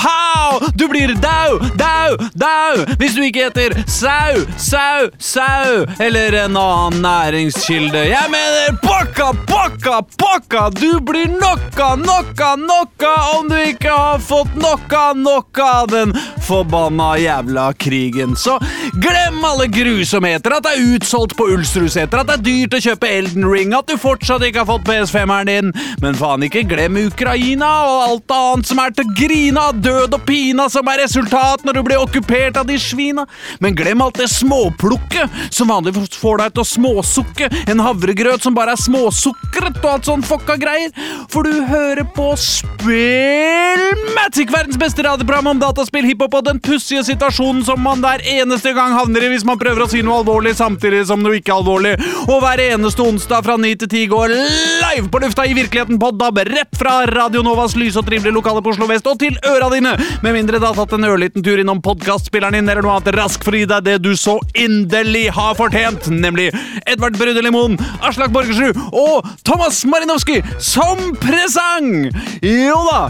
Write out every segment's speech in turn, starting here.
pow! Du blir dau, dau, dau hvis du ikke heter sau, sau, sau eller en annen næringskilde. Jeg mener pokka, pokka, pokka! Du blir nokka, nokka, nokka om du ikke har fått nokka, nokka av den forbanna jævla krigen. Så glem alle grusomheter, at det er utsolgt på Ulstrudseter, at det er dyrt å kjøpe Elden Ring, at du fortsatt ikke har fått PS5-eren din, men faen ikke glem Ukraina og alt annet som er til grina, død og pina som er resultat når du blir okkupert av de svina. Men glem alt det småplukket som vanligvis får deg til å småsukke, en havregrøt som bare er småsukret og alt sånn fucka greier, for du hører på Spillmatic, verdens beste radioprogram om dataspill, hiphop og den pussige situasjonen som man hver eneste gang havner i hvis man prøver å si noe alvorlig samtidig som noe ikke alvorlig, og hver eneste onsdag fra ni til ti går live på lufta i virkeligheten på DAB, rett fra Radio Novas lyse og trivelige lokale på Oslo vest og til øra dine, med mindre det har tatt en ørliten tur innom podkastspilleren din eller noe annet raskt for å gi deg det du så inderlig har fortjent, nemlig Edvard Brudelimon, Aslak Borgersrud og Thomas Marinowski som presang! Jo da,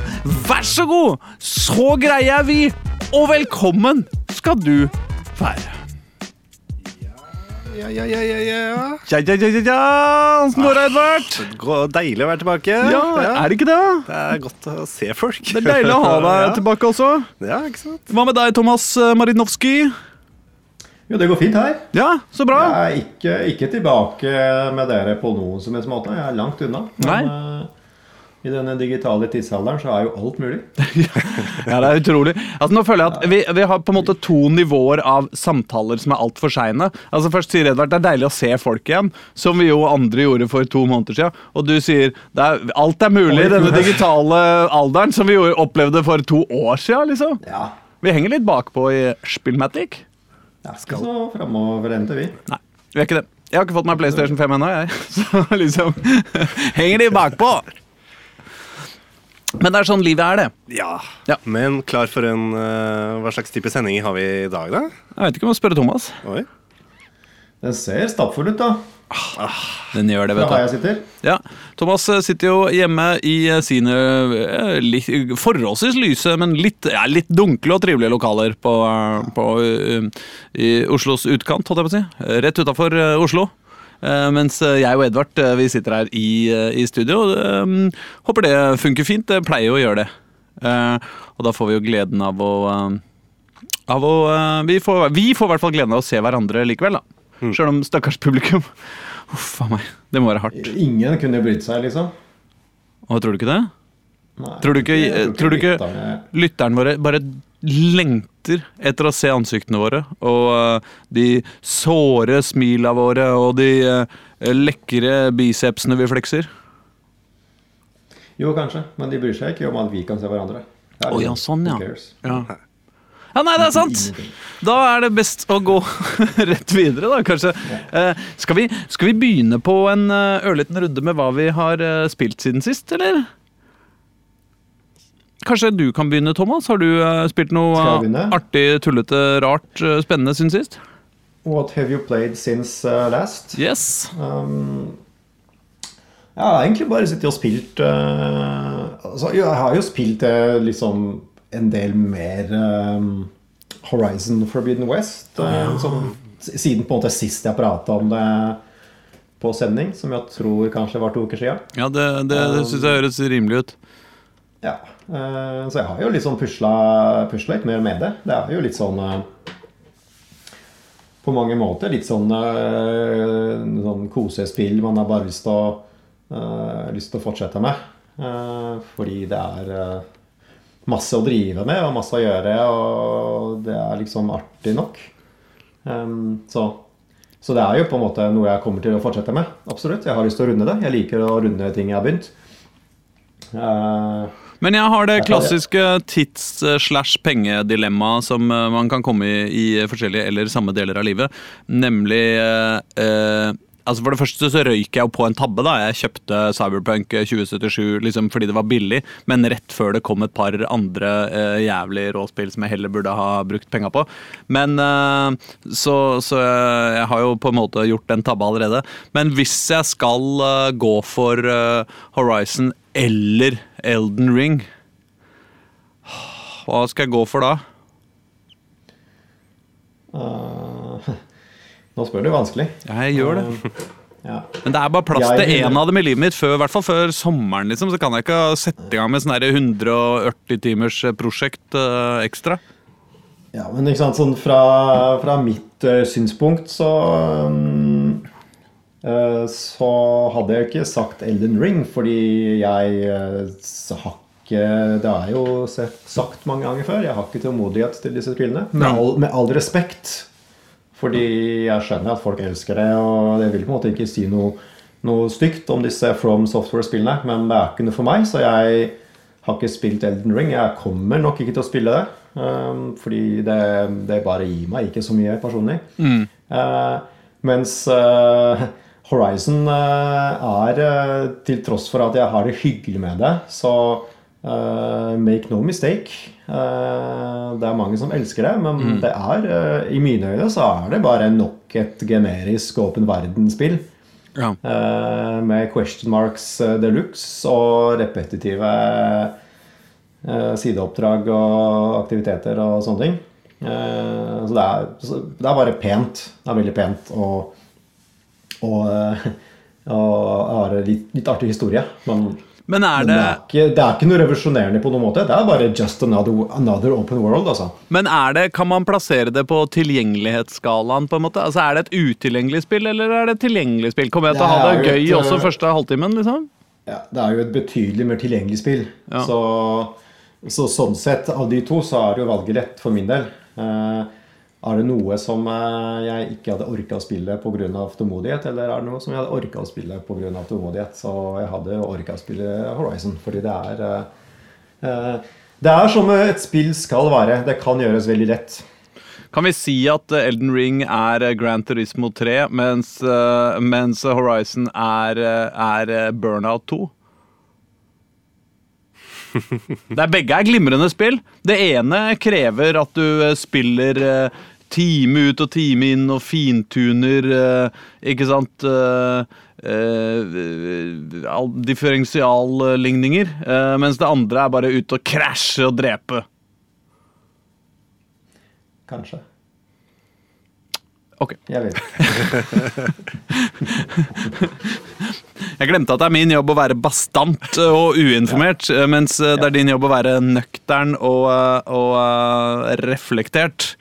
vær så god, så greier vi, og velkommen skal du være. Ja, ja, ja, ja, ja. Ja, ja, ja, ja, ja. Åssen går det, Edvard? Det deilig å være tilbake. Ja, er det ikke det? Det er godt å se folk. Det er deilig å ha deg ja. tilbake også. Ja, ikke sant? Hva med deg, Thomas eh, Marinovskij? Jo, det går fint her. Ja, så bra. Jeg er ikke, ikke tilbake med dere på noen som helst måte. Jeg er langt unna. Nei. I denne digitale tidsalderen så er jo alt mulig. Ja, det er utrolig. Altså, nå føler jeg at vi, vi har på en måte to nivåer av samtaler som er altfor seine. Altså, først sier Edvard det er deilig å se folk igjen, som vi jo andre gjorde for to måneder siden. Og du sier det er, alt er mulig i denne digitale alderen, som vi jo opplevde for to år siden. liksom. Ja. Vi henger litt bakpå i Spillmatic. Jeg er ikke så framoverlente, vi. Nei, vi er ikke det. Jeg har ikke fått meg PlayStation 5 ennå, jeg. Så liksom Henger de bakpå? Men det er sånn livet er, det. Ja. Ja. Men klar for en uh, Hva slags type sending har vi i dag, da? Jeg vet ikke om jeg spørre Thomas. Oi. Den ser stappfull ut, da. Den gjør det, vet du. jeg sitter. Ja, Thomas eh, sitter jo hjemme i eh, sine litt, forholdsvis lyse, men litt, ja, litt dunkle og trivelige lokaler på, på, i Oslos utkant, holdt jeg på å si. Rett utafor Oslo. Eh, Mens jeg og Edvard eh, vi sitter her i, eh, i studio. Eh, Håper det funker fint. Det pleier jo å gjøre det. Eh, Og da får vi jo gleden av å av å, vi, får, vi får i hvert fall gleden av å se hverandre likevel, da. Sjøl om stakkars publikum Uff a meg. Det må være hardt. Ingen kunne brydd seg, liksom. Og tror du ikke det? Nei, Tror du ikke, tror du ikke lytteren våre bare lengter etter å se ansiktene våre? Og eh, de såre smila våre og de eh, lekre bicepsene vi flekser? Jo, kanskje. Men de bryr seg ikke om at vi kan se hverandre. Å oh, ja, sånn, ja. Ja. ja, nei, det er sant! Da er det best å gå rett videre, da, kanskje. Eh, skal, vi, skal vi begynne på en eh, ørliten runde med hva vi har spilt siden sist, eller? Kanskje du kan begynne, Thomas? Har du eh, spilt noe eh, artig, tullete, rart, eh, spennende siden sist? What have you played since last? Yes. Um, jeg har egentlig bare sittet og spilt uh, altså, Jeg har jo spilt uh, liksom en del mer um, Horizon Forbidden West. uh, som, siden på en måte sist jeg prata om det på sending, som jeg tror kanskje var to uker siden. Ja, det, det, det syns jeg høres rimelig ut. Ja, Så jeg har jo sånn pusla, pusla litt mer med det. Det er jo litt sånn uh, På mange måter litt sånn, uh, sånn kosespill man har bare lyst til å, lyst til å fortsette med. Fordi det er masse å drive med og masse å gjøre, og det er liksom artig nok. Så, så det er jo på en måte noe jeg kommer til å fortsette med. Absolutt. Jeg har lyst til å runde det. Jeg liker å runde ting jeg har begynt. Men jeg har det klassiske tids-slash-pengedilemmaet som eh, man kan komme i i forskjellige eller samme deler av livet. Nemlig eh, eh, Altså For det første så røyk jeg jo på en tabbe. da Jeg kjøpte Cyberpunk 2077 liksom fordi det var billig, men rett før det kom et par andre eh, jævlig råspill som jeg heller burde ha brukt penga på. Men eh, så, så jeg har jo på en måte gjort den tabba allerede. Men hvis jeg skal eh, gå for eh, Horizon eller Elden Ring hva skal jeg gå for da? Uh, nå spør du vanskelig. Jeg gjør det. Uh, ja. Men det er bare plass Jeg til én av dem i livet mitt, før, i hvert fall før sommeren. liksom, Så kan jeg ikke sette i gang med sånn her 180 timers prosjekt uh, ekstra. Ja, men ikke sant, sånn fra, fra mitt eh, synspunkt så um, eh, Så hadde jeg ikke sagt Elden Ring, fordi jeg eh, har ikke Det er jo sagt mange ganger før. Jeg har ikke tålmodighet til disse spillene. Med, all, med all respekt. Fordi jeg skjønner at folk elsker det, og jeg vil på en måte ikke si noe, noe stygt om disse From Software-spillene, men det er ikke noe for meg, så jeg har ikke spilt Elden Ring. Jeg kommer nok ikke til å spille det. Um, fordi det, det bare gir meg ikke så mye personlig. Eh, mens eh, Horizon eh, er, eh, til tross for at jeg har det hyggelig med det, så uh, make no mistake. Uh, det er mange som elsker det, men det er, uh, i mine øyne så er det bare nok et generisk åpen verden-spill. Ja. Med question marks eh, de luxe og repetitive sideoppdrag og aktiviteter og sånne ting. Så, det er, så det er bare pent. Det er veldig pent og, og, eh, og har litt, litt artig historie. Men, Men er men det, det, er ikke, det er ikke noe revolusjonerende på noen måte. Det er bare just another, another open world, altså. men er det, kan man plassere det på tilgjengelighetsskalaen? på en måte? Altså Er det et utilgjengelig spill, eller er det et tilgjengelig spill? Kommer jeg til å ha Det det gøy et, også eh, første halvtimen? liksom? Ja, det er jo et betydelig mer tilgjengelig spill. Ja. Så, så sånn sett, av de to, så er det jo valget lett for min del. Eh, er det noe som eh, jeg ikke hadde orka å spille pga. tålmodighet, eller er det noe som jeg hadde orka å spille pga. tålmodighet? Så jeg hadde orka å spille Horizon, fordi det er eh, eh, Det er som et spill skal være. Det kan gjøres veldig lett. Kan vi si at Elden Ring er Grand Gran Turismo 3, mens, mens Horizon er, er Burnout 2? Det er Begge er glimrende spill. Det ene krever at du spiller time ut og time inn og fintuner eh, Ikke sant eh, eh, Differensialligninger. eh, mens det andre er bare ute og krasje og drepe. Kanskje. Ok. Jeg vet. Jeg glemte at det er min jobb å være bastant og uinformert, mens det er din jobb å være nøktern og, og reflektert.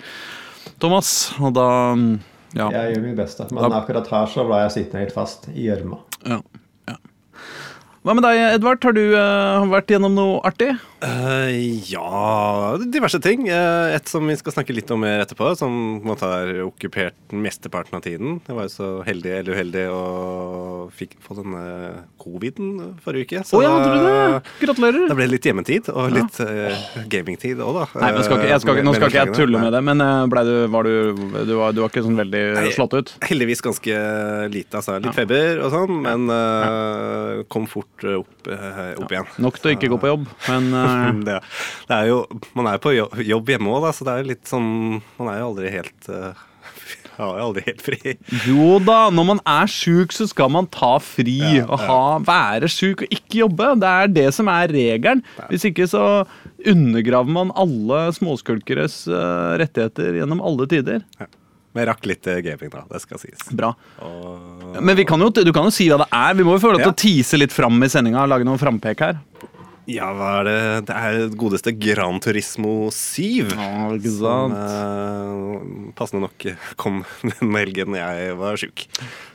Thomas, og da Ja. Jeg gjør mitt beste. Men akkurat her så ble jeg sittende helt fast i gjørma. ja. Hva med deg, Edvard? Har du uh, vært gjennom noe artig? Uh, ja Diverse ting. Uh, et som vi skal snakke litt om mer etterpå, som på en har okkupert mesteparten av tiden. Jeg var jo så heldig eller uheldig og fikk få denne coviden forrige uke. Å ja, hadde du det? Gratulerer. Da ble det litt hjemmetid og litt uh, gamingtid òg, da. Nei, men skal ikke, skal, nå skal ikke jeg tulle med det, men ble du, var du, du, var, du var ikke sånn veldig Nei. slått ut? Heldigvis ganske lite. Altså, litt Ja. feber og sånn, men kom fort opp, eh, opp igjen. Nok til å ikke gå på jobb, men eh, Det, det er jo, man er jo på jobb, hjemme òg, så det er jo litt sånn Man er jo aldri helt har jo aldri helt fri. Jo da, når man er sjuk, så skal man ta fri Ja, og ha, være sjuk og ikke jobbe. Det er det som er regelen. Hvis ikke så undergraver man alle småskulkeres eh, rettigheter gjennom alle tider. Men jeg rakk litt eh, gaming, da. Det skal sies. Bra. Og, Men vi kan jo, du kan jo si hva det er. Vi må jo få lov til Ja. å tease litt fram i sendinga. Lage noen frampek her. ja, hva er det? Det er det godeste Gran Turismo 7. Ja, ikke Som sant? eh, passende nok kom den helgen jeg var sjuk.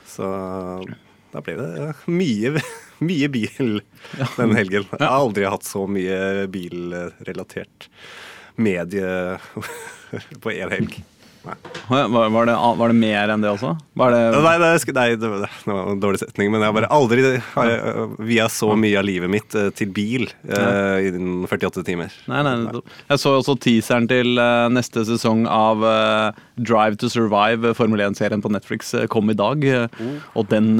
Så da ble det mye, mye bil den helgen. Jeg har aldri hatt så mye bilrelatert medie på én helg. Var, var, det, var det mer enn det også? Var det, Nei, det, nei, det, var- det var en dårlig setning, men jeg har bare aldri har jeg, øh, via så mye av livet mitt øh, til bil uh, innen 48 timer. Nei, nei. Jeg så også teaseren til uh, neste sesong av uh, Drive to Survive, Formel 1-serien på Netflix, kom i dag. eh, Og den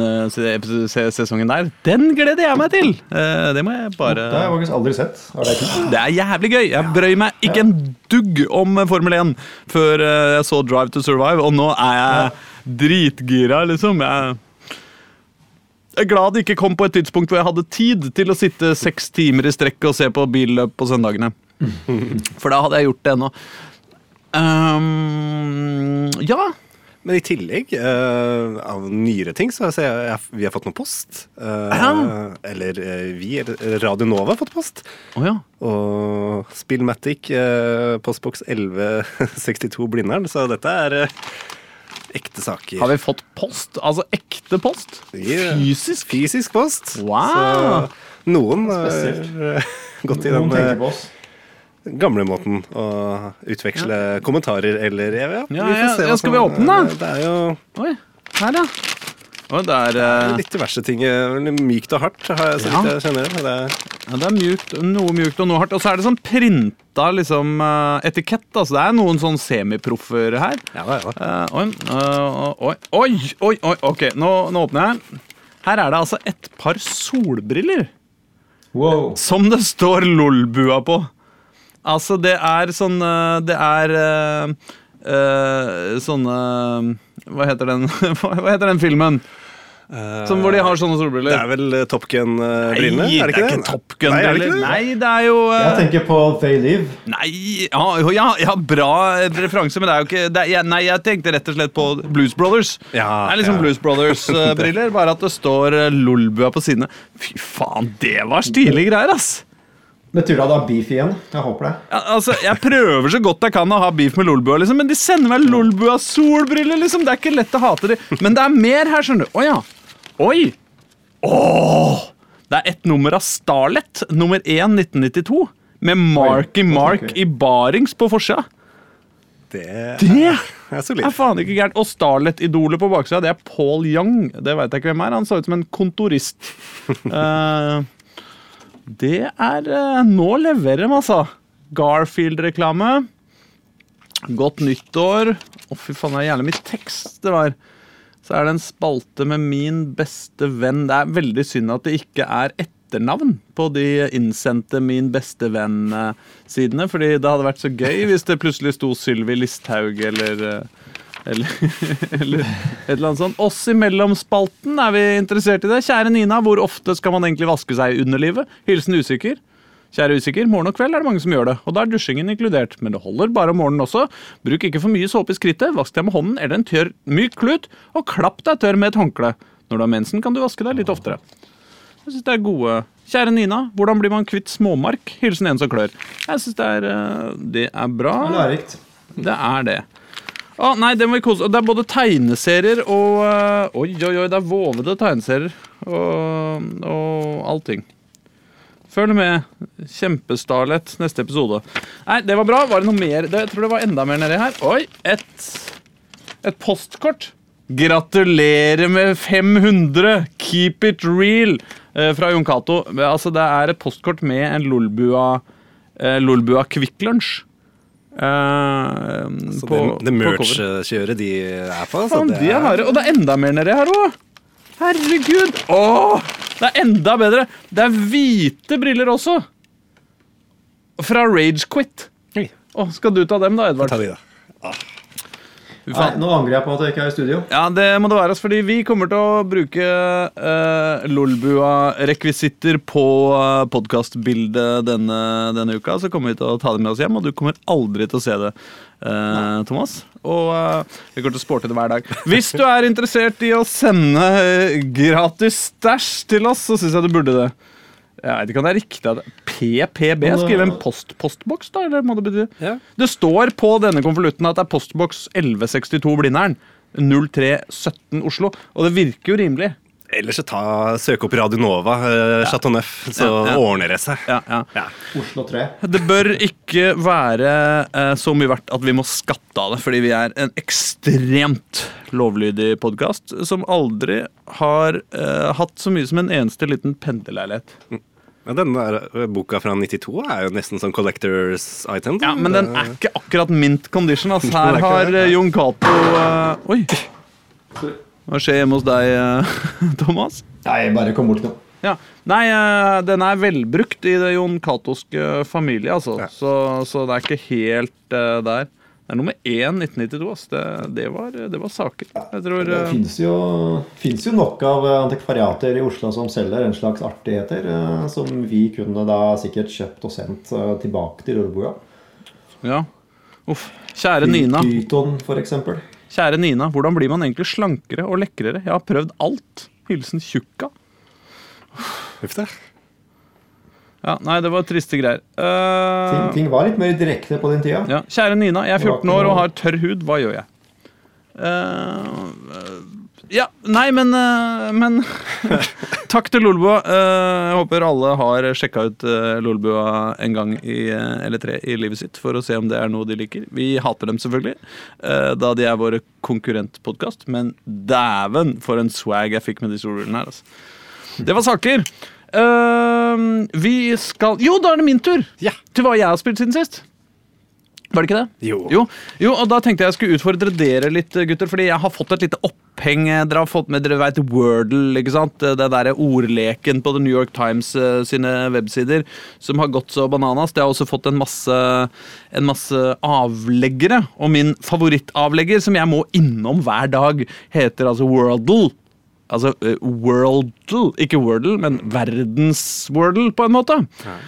sesongen der, den gleder jeg meg til! Eh, det må jeg bare Det har jeg faktisk aldri sett. Er det? Det er jævlig gøy. Jeg brøy meg ikke en dugg om Formel 1 før jeg så Drive to Survive, og nå er jeg dritgira, liksom. Jeg jeg er glad det ikke kom på et tidspunkt hvor jeg hadde tid til å sitte seks timer i strekk og se på billøp på søndagene. For da hadde jeg gjort det ennå. Um, ja. Men i tillegg, uh, av nyere ting, så ser jeg jeg vi har fått noe post. Uh, Eller uh, vi, eller Radio Nova har fått post. Oh, ja. Og Spillmatic, postboks 1162 Blindern. Så dette er ekte saker. Har vi fått post? Altså ekte post? Yeah. Fysisk? Fysisk post. Wow. Så noen har gått i den. Noen tenker på oss. Gamle måten å utveksle kommentarer eller ja, ja, Ja, vi får se ja, skal som- vi åpne, da? Det er jo Oi, her, ja. Oi, det er eh, litt diverse ting. øh, Mykt og hardt, har jeg, så Ja. vidt jeg kjenner det. det. er- Ja, det er mjukt, noe mjukt og noe hardt. Og så er det sånn printa liksom, eh, etikett. Altså, det er noen sånn semiproffer her. Ja, da, ja. Eh, oi, uh, oi, oi, oi, oi, ok, nå, nå åpner jeg. Her er det altså et par solbriller Wow. som det står LOL-bua på. Altså, det er sånn eh, Det er eh, eh, sånne Hva heter den Hva heter den filmen? Som hvor de har sånne solbriller. Det er vel uh, Top Gun-brillene? Nei, er det ikke det? Top Nei, er det Gun-briller. ikke det? Nei, det er jo uh... Jeg tenker på They Live. Nei, ja, ja, ja, bra referanse, men det er jo ikke det er, jeg- Nei, jeg tenkte rett og slett på Blues Brothers. Ja, det er liksom ja. Blues Brothers-briller, bare at det står Lolbua på sidene. Fy faen, det var stilige greier, ass! Betyr det at du har beef igjen? Jeg håper det. Ja, altså, Jeg prøver så godt jeg kan å ha beef med Lolbua, liksom, men de sender meg Lolbua-solbriller. liksom. Det er ikke lett å hate de. Men det er mer her, skjønner du. Å ja. Oi! Åh! Det er ett nummer av Starlet, nummer 1 1992, med Marky Oi, Mark i barings på forsida. Det Det er er faen ikke gærent. Og Starlet-idolet på baksida, det er Paul Young. Det veit jeg ikke hvem er. Han så ut som en kontorist. Eh, det er eh, Nå leverer de, altså. Garfield-reklame. Godt nyttår. Å, fy faen, det er jævlig mye tekst det var. Så er det en spalte med min beste venn. Det er veldig synd at det ikke er etternavn på de innsendte Min beste venn-sidene. Fordi det hadde vært så gøy hvis det plutselig sto Sylvi Listhaug eller eh, eller, eller et eller annet sånt. Oss imellom-spalten er vi interessert i det. Kjære Nina, hvor ofte skal man egentlig vaske seg i underlivet? Hilsen usikker. Kjære usikker, morgen og kveld er det mange som gjør det, og da er dusjingen inkludert. Men det holder bare om morgenen også. Bruk ikke for mye såpe i skrittet, vask deg med hånden eller en tørr, myk klut, og klapp deg tørr med et håndkle. Når du har mensen, kan du vaske deg litt oftere. Jeg synes det er gode Kjære Nina, hvordan blir man kvitt småmark? Hilsen en som klør. Jeg synes det eh, det er bra. Det er lærerikt. Det er det. Å, nei, det må vi kose Det er både tegneserier og øh, Oi, oi, oi, det er vovede tegneserier. Og, og allting. Følg med. Kjempestarlet neste episode. Nei, det var bra. Var det noe mer? Det, jeg tror det var enda mer nedi her. Oi, et, et postkort. Gratulerer med 500! Keep it real! eh, fra Jon Cato. Altså, det er et postkort med en Lolbua, eh, Lolbua Kvikk Lunsj. Eh, Så på- det, det merch-kjøret de er på, Faen, det de er harde. Og det er enda mer nedi her òg! Herregud! Åh, det er enda bedre! Det er hvite briller også. Fra Ragequit. Hey. Skal du ta dem, da, Edvard? Jeg tar de, da. Fy Nei, nå angrer jeg på at jeg ikke er i studio. Ja, det må det være, altså, fordi vi kommer til å bruke uh, Lolbua-rekvisitter på uh, podkastbildet denne, denne uka. Så kommer vi til å ta det med oss hjem, og du kommer aldri til å se det, uh, Thomas. Og uh, vi kommer til å sporte det hver dag. Hvis du er interessert i å sende eh, gratis stæsj til oss, så syns jeg du burde det. Jeg det kan være riktig at PPB skriver en post-postboks, da? Eller må det bety? Ja. Det står på denne konvolutten at det er postboks 1162 Blindern. 0317 Oslo. Og det virker jo rimelig. Ellers ta, søk opp Radio Nova, ja. Chateau Neuf, så Ja, ja. ordner det seg. Ja, ja. Ja. Oslo 3. Det bør ikke være eh, så mye verdt at vi må skatte av det, fordi vi er en ekstremt lovlydig podkast som aldri har eh, hatt så mye som en eneste liten pendlerleilighet. Ja, denne der, uh, boka fra 92 er jo nesten sånn collectors item. Ja, Men den er ikke akkurat mint condition. Altså. Her er har eh, Jon Cato uh, Oi! Hva skjer hjemme hos deg, eh, Thomas? Nei, bare kom bort nå. Ja. Nei, eh, den er velbrukt i det Jon Catoske familie, altså. Ja. Så, så det er ikke helt eh, der. Det er nummer én 1992. Altså. Det, det, var, det var saker. Jeg tror Det eh, fins jo, jo nok av eh, antikvariater i Oslo som selger en slags artigheter, eh, som vi kunne da sikkert kjøpt og sendt tilbake til Rødboa. Ja. Uff. Kjære Nina. Pyton, for eksempel. Kjære Nina, hvordan blir man egentlig slankere og lekrere? Jeg har prøvd alt. Hilsen Tjukka. Uff, det. Ja, nei, det var triste greier. Uh, Ting, ting var litt mer direkte på den tida. Ja. Kjære Nina, jeg er 14 år og har tørr hud. Hva gjør jeg? Eh, ja, nei, men, eh, men Takk til Lolbua. Jeg håper alle har sjekka ut uh, Lolbua en gang i, eller tre i livet sitt for å se om det er noe de liker. Vi hater dem selvfølgelig, da de er våre konkurrentpodkast, men dæven for en swag jeg fikk med disse ordene her. Altså. Det var saker. Eh, vi skal Jo, da er det min tur! Ja. Til hva jeg har spilt siden sist. Var det ikke det? Jo. Jo, jo, og da tenkte jeg jeg skulle utfordre dere litt, gutter. Fordi jeg har fått et lite oppheng. Dere har fått med, dere vet Wordle, ikke sant? Det derre ordleken på The New York Times uh, sine websider som har gått så bananas. Det har også fått en masse, en masse avleggere. Og min favorittavlegger, som jeg må innom hver dag, heter altså Wordle. Altså eh, Worldle, ikke Wordle, men verdens-Wordle, på en måte. Ja.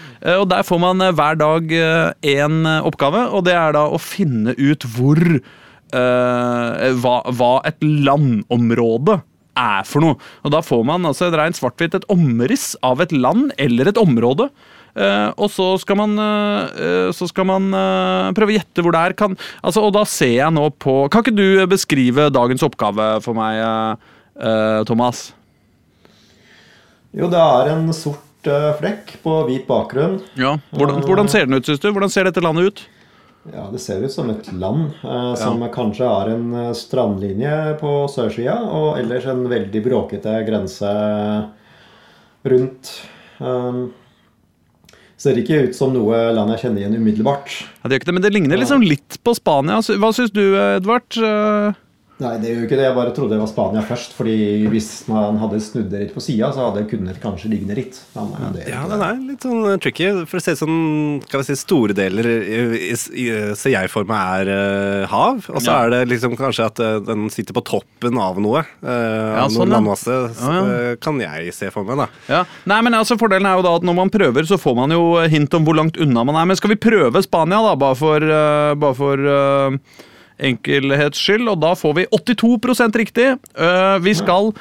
Og Der får man eh, hver dag én oppgave, og det er da å finne ut hvor uh, hva, hva et landområde er for noe. Og Da får man altså rent svart-hvitt et omriss av et land eller et område. Uh, og så skal man, uh, så skal man uh, prøve å gjette hvor det er. Kan, altså, og da ser jeg nå på Kan ikke du beskrive dagens oppgave for meg, eh, eh, Thomas? Jo, det er en sort eh, flekk på hvit bakgrunn. Ja. Hvordan, hvordan ser den ut, syns du? Hvordan ser dette landet ut? Ja, Det ser ut som et land eh, som kanskje har en eh, strandlinje på sørsida, og ellers en veldig bråkete grense rundt. Um, ser ikke ut som noe land jeg kjenner igjen umiddelbart. Ja, det gjør ikke det, men det ligner liksom litt på Spania. Hva syns du, Edvard? Eh, Nei, det gjør jo ikke det. Jeg bare trodde det var Spania først. fordi hvis man hadde snudd det litt på sida, så hadde det kanskje ligne litt. Eh, det Ja, den er litt sånn eh, tricky. For å se sånn, skal vi si, store deler i- ser jeg for meg er eh, hav. Og så Ja. er det liksom kanskje at eh, den sitter på toppen av noe. Uh, ja, sånn, noen landmasse, Ja, ja. eh, kan jeg se for meg, da. Ja. Nei, men altså Fordelen er jo da at når man prøver, så får man jo hint om hvor langt unna man er. Men skal vi prøve Spania, da, bare for, uh, bare for eh, enkelhets skyld? Og da får vi 82 riktig. Eh, vi skal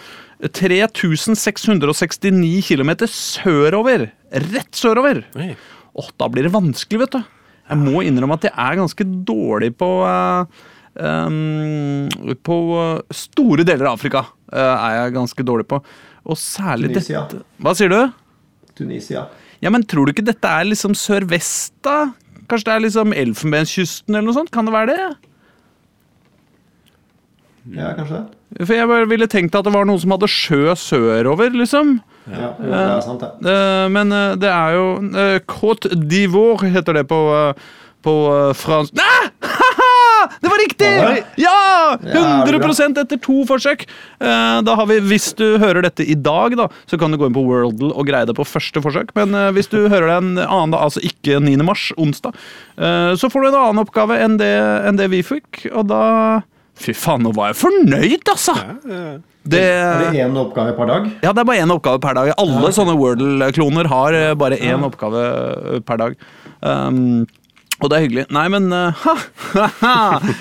3669 km sørover. Rett sørover. Oi. Åh, da blir det vanskelig, vet du. Jeg må innrømme at jeg er ganske dårlig på uh, um, På eh, store deler av Afrika uh, er jeg ganske dårlig på. Og særlig Tunisia. dette Hva sier du? Tunisia. Ja, men Tror du ikke dette er liksom sørvest, da? Kanskje det er liksom Elfenbenskysten eller noe sånt? Kan det være det? Ja, kanskje det. For jeg bare ville tenkt at det var noe som hadde sjø sørover, liksom. Ja, det er sant, det. Eh, men eh, det er jo Côte d'Ivoire heter det på, på fransk Nei! Det var riktig! Ja! Ja, 100 etter to forsøk. Eh, da har vi, Hvis du hører dette i dag, da, så kan du gå inn på Worldle og greie det på første forsøk. Men eh, hvis du hører det en annen dag, altså ikke 9. mars, onsdag, eh, så får du en annen oppgave enn det, enn det vi fikk. Og da Fy faen, nå var jeg fornøyd, altså! Det, Er det én oppgave per dag? ja, det er bare én oppgave per dag. Alle sånne Wordle-kloner har eh, bare én oppgave eh, per dag. Um, og det er hyggelig. Nei, men eh, ha, ha, ha.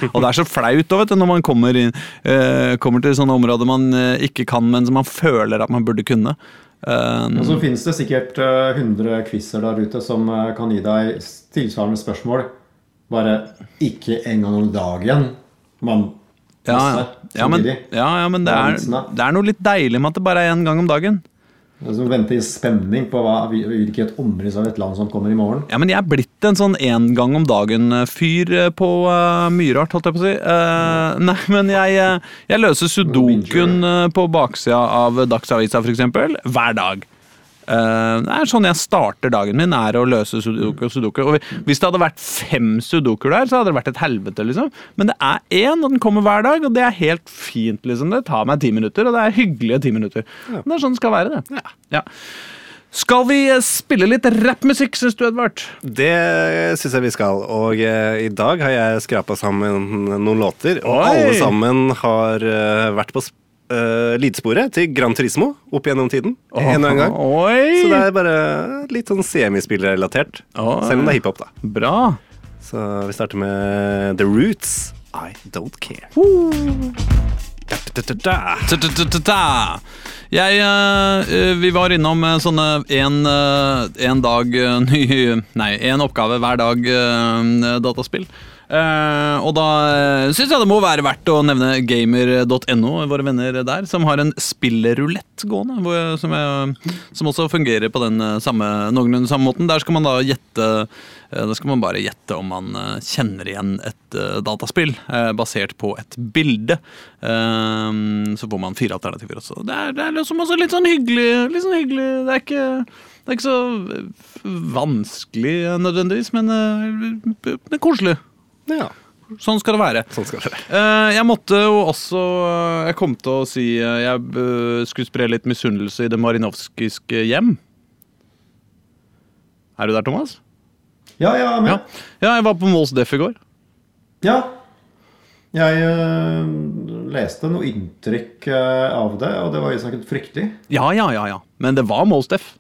Og det er så flaut da, vet du, når man kommer, inn, uh, kommer til sånne områder man ikke kan, men som man føler at man burde kunne. Um, Og så finnes det sikkert eh, 100 quizer der ute som kan gi deg tilsvarende spørsmål. Bare ikke en gang om dagen. Man Ja, ja. Men, ja, ja, men det, er det er noe litt deilig med at det bare er én gang om dagen. Altså, vente i spenning på hva, hvilket omriss av et land som kommer i morgen. Ja, men jeg er blitt en sånn én gang om dagen-fyr på uh, mye rart, holdt jeg på å si. Eh, nei, men jeg, eh, jeg løser sudokuen eh, på baksida av Dagsavisa, f.eks., hver dag. Eh, det er sånn jeg starter dagen min, er å løse sudoku og sudoku. Og hvis det hadde vært fem sudokuer der, så hadde det vært et helvete, liksom. Men det er én, og den kommer hver dag, og det er helt fint, liksom. Det tar meg ti minutter, og det er hyggelige ti minutter. Men Det er sånn det skal være, det. Ja. Skal vi eh, spille litt rappmusikk, syns du, Edvard? Det syns jeg vi skal. Og eh, i dag har jeg skrapa sammen noen låter. Og Oi! alle sammen har eh, vært på sp- eh, lydsporet til Gran Turismo opp gjennom tiden. En og en gang. Oi! Så det er bare litt sånn semispillrelatert. Oh. Selv om det er hiphop, da. Bra. Så vi starter med The Roots. I don't care. Ta-ta-ta-ta-ta. Jeg, eh, vi var innom eh, sånne en, eh, dag eh, ny Nei, én oppgave hver dag eh. Eh, og da uh, syns jeg det må være verdt å nevne gamer.no, våre venner der, som har en spillerulett gående. Hvor, som, jeg, som også fungerer på den eh, samme, noenlunde samme måten. Der skal man da gjette uh, Der skal man bare gjette om man uh, kjenner igjen et eh, dataspill eh, basert på et bilde. Eh, så får man fire alternativer også. Det er, det er liksom også litt sånn hyggelig. Litt sånn hyggelig. Det er ikke det er ikke så eh, vanskelig eh, nødvendigvis, men eh, det er koselig. Ja, Sånn skal det være. sånn skal det være. Eh, jeg måtte jo også eh, Jeg kom til å si eh, Jeg skulle spre litt misunnelse i det marinovskiske hjem. Er du der, Thomas? Ja, ja, Ja. men, ja jeg var på Mols Def i går. ja. Jeg øh, leste noe inntrykk øh, av det, og det var jo snakket fryktelig. Ja, ja, ja. ja Men det var Mols Def.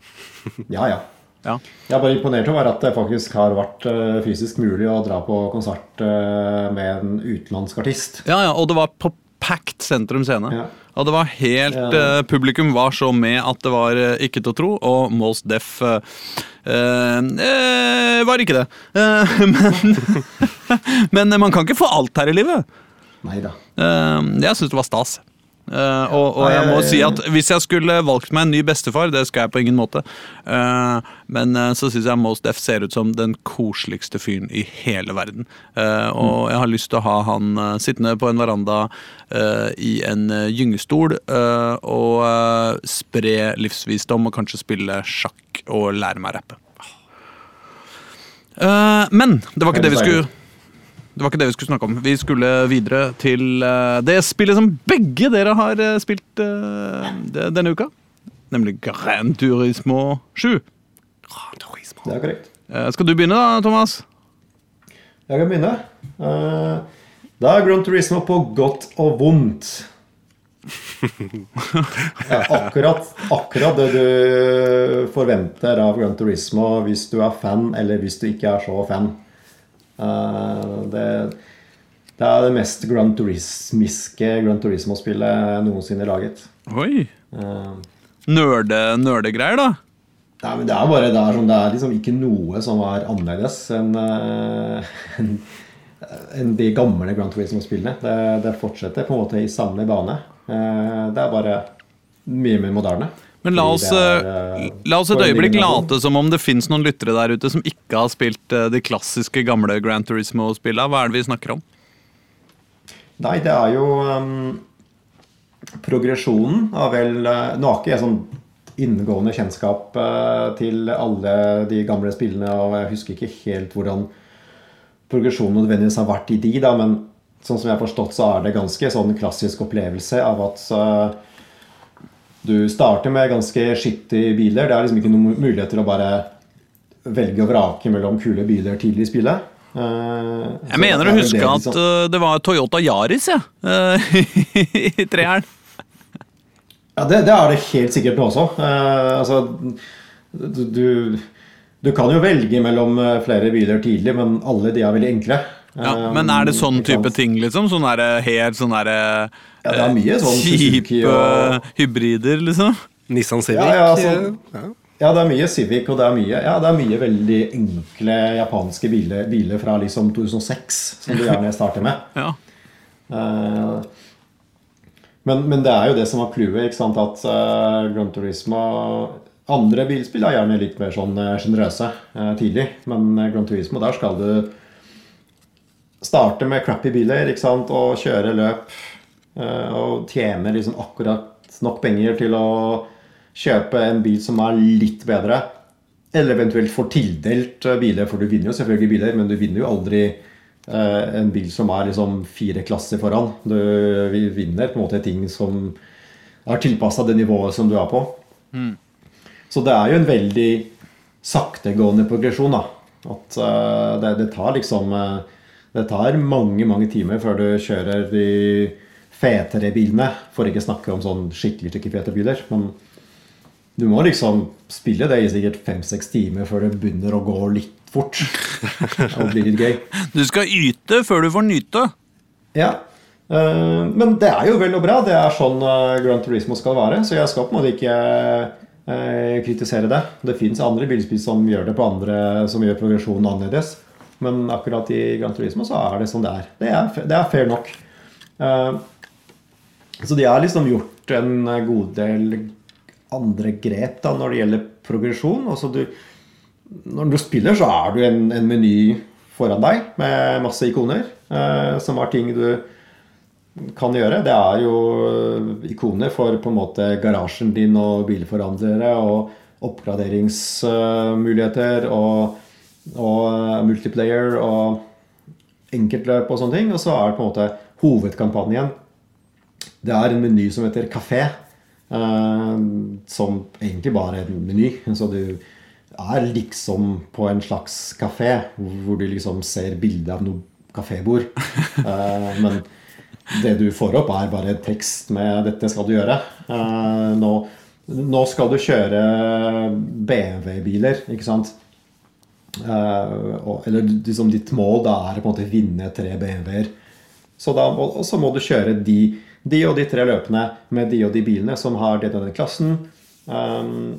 Ja, ja. Ja. Jeg er bare imponert over at det faktisk har vært øh, fysisk mulig å dra på konsert øh, med en utenlandsk artist. ja, ja, Og det var på packed sentrum scene. Ja. Og det var helt Ja. eh, Publikum var så med at det var eh, ikke til å tro, og Mols Def uh, eh, eh, var ikke det. Eh, men, men man kan ikke få alt her i livet. Nei da. Eh, jeg syns det var stas. Eh, og, og jeg må si at hvis jeg skulle valgt meg en ny bestefar, det skal jeg på ingen måte, uh, men uh, så syns jeg Mos Def ser ut som den koseligste fyren i hele verden. Og jeg har lyst til å ha han sittende på en veranda i en gyngestol og spre livsvisdom og kanskje spille sjakk og lære meg rappe. Eh, men det var ikke det vi skulle det var ikke det vi skulle snakke om. Vi skulle videre til eh, det spillet som begge dere har eh, spilt eh, de- denne uka. Nemlig Gran Turismo 7. Gran Turismo. Det er korrekt. Eh, skal du begynne, da, Thomas? Jeg kan begynne. Eh, Da er Grand Turismo på godt og vondt. Ja, akkurat, akkurat det du forventer av Grand Turismo hvis du er fan, eller hvis du ikke er så fan. Eh, det, det er det mest Grand Turismiske Grand Turismo-spillet noensinne laget. Oi. Eh, Nerde, nerdegreier, da. Nei, men Det er bare det er, sånn, det er liksom ikke noe som er annerledes enn en, enn- enn de gamle Grand Turismo-spillene. Det, det fortsetter på en måte i samme bane. Eh, Det er bare mye mer moderne. Men la oss, er, eh, eh, la oss et øyeblikk late som om det fins noen lyttere der ute som ikke har spilt eh, de klassiske gamle Gran Turismo-spillene. Hva er det vi snakker om? Nei, det er jo um, Progresjonen av vel Nå har ikke jeg sånn inngående kjennskap uh, til alle de gamle spillene, og jeg husker ikke helt hvordan progresjonen nødvendigvis har vært i de, da, men sånn som jeg har forstått, så er det ganske sånn klassisk opplevelse av at eh, du starter med ganske skittige biler. Det er liksom ikke noen muligheter å bare velge og vrake mellom kule biler tidlig i spillet. Uh, Jeg mener å huske at eh, det var Toyota Yaris, jeg. Uh, I treeren. Ja, det, det er det helt sikkert nå også. Altså, du, du, kan jo velge mellom flere biler tidlig, men alle de er veldig enkle. Ja, Eh, men er det sånn type ting, liksom? Sånn der, eh, helt sånn derre Ja, det er mye sånn Kjipe og- hybrider, liksom? Nissan Civic. Ja, ja, altså- ja. Ja, det er mye Civic, og det er mye, ja, det er mye veldig enkle japanske biler, biler fra liksom 2006, som du gjerne starter med. Ja. Eh, men, men det er jo det som var clouet, ikke sant, at uh, Gran Turismo Andre bilspill er gjerne litt mer sånn eh, sjenerøse uh, tidlig, men uh, Gran Turismo, der skal du starte med crappy biler ikke sant, og kjøre løp og tjene liksom akkurat nok penger til å kjøpe en bil som er litt bedre. Eller eventuelt få tildelt biler, for du vinner jo selvfølgelig biler, men du vinner jo aldri Eh, en bil som er liksom fire klasser foran. Du vinner på en måte ting som er tilpassa det nivået som du er på. Mm. Så det er jo en veldig saktegående progresjon. da. At det, det, tar liksom Det tar mange, mange timer før du kjører de fetere bilene. For ikke snakke om sånn skikkelig skikkelig fete biler. Men du må liksom spille det i sikkert fem-seks timer før det begynner å gå litt fort. Og blir litt gøy. Du skal yte før du får nyte. Ja. Uh, men det er jo vel og bra. Det er sånn Grand Gran Turismo skal være. Så jeg skal på en måte ikke uh, kritisere det. Det fins andre bilspill som gjør det på andre som gjør progresjonen annerledes. Men akkurat i Gran Turismo så er det sånn det er. Det er, det er fair nok. så de har liksom gjort en god del andre grep da når det gjelder progresjon. Altså du når du spiller, så er du en, en meny foran deg med masse ikoner eh, som har ting du kan gjøre. Det er jo ikoner for på en måte garasjen din og bilforhandlere og oppgraderingsmuligheter og, og uh, multiplayer og enkeltløp og sånne ting. Og så er det på en måte hovedkampanjen. Det er en meny som heter Kafé. Uh, som egentlig bare er en meny. Så du er liksom på en slags kafé, hvor du liksom ser bilde av noe kafébord. uh, men det du får opp, er bare tekst med 'dette skal du gjøre'. Nå, nå, skal du kjøre BMW-biler, ikke sant? Uh, og, eller liksom ditt mål da er på en måte vinne tre BMW-er. Og, og, så må du kjøre de, de, og de tre løpene med de og de bilene som har den og den klassen. Um,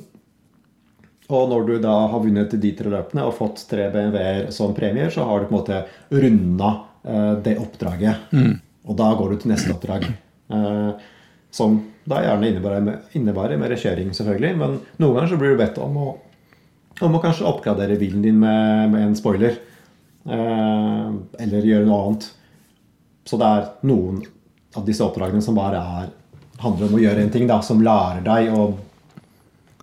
og når du da har vunnet de tre løpene og fått tre BMW-er som premier, så har du på en måte runda uh, det oppdraget. Mm. Og da går du til neste oppdrag. Uh, som da gjerne innebærer, innebærer mer kjøring, selvfølgelig. Men noen ganger så blir du bedt om å, om må kanskje oppgradere bilen din med, med en spoiler. Eh, eller gjøre noe annet. Så det er noen av disse oppdragene som bare er, handler om å gjøre en ting da, som lærer deg å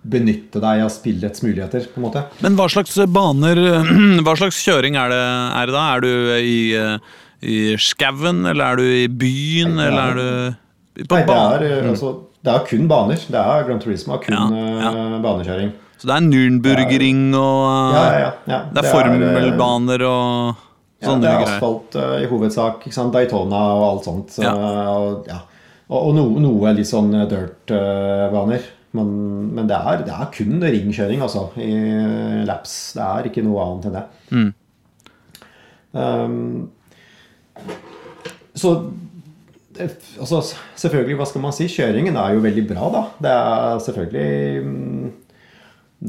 benytte deg av spillets muligheter. på en måte. Men hva slags baner, hva slags kjøring er det, er det da? Er du i, i skauen, eller er du i byen, er, eller er du på Nei, det er, eh, altså, det er kun baner. Det er Grand Turismo kun ja, ja. Uh, banekjøring. Så det er Nürnbergring og Det er formelbaner og sånne greier? Ja, det er asfalt uh, i hovedsak. Daytona og alt sånt. Uh, og, og, og no, noe litt sånn dirt-baner. Men, men det, er, det, er, kun ringkjøring altså, i laps. Det er ikke noe annet enn det. Mm. Um, så altså, selvfølgelig, hva skal man si? Kjøringen er jo veldig bra, da. Det er selvfølgelig um,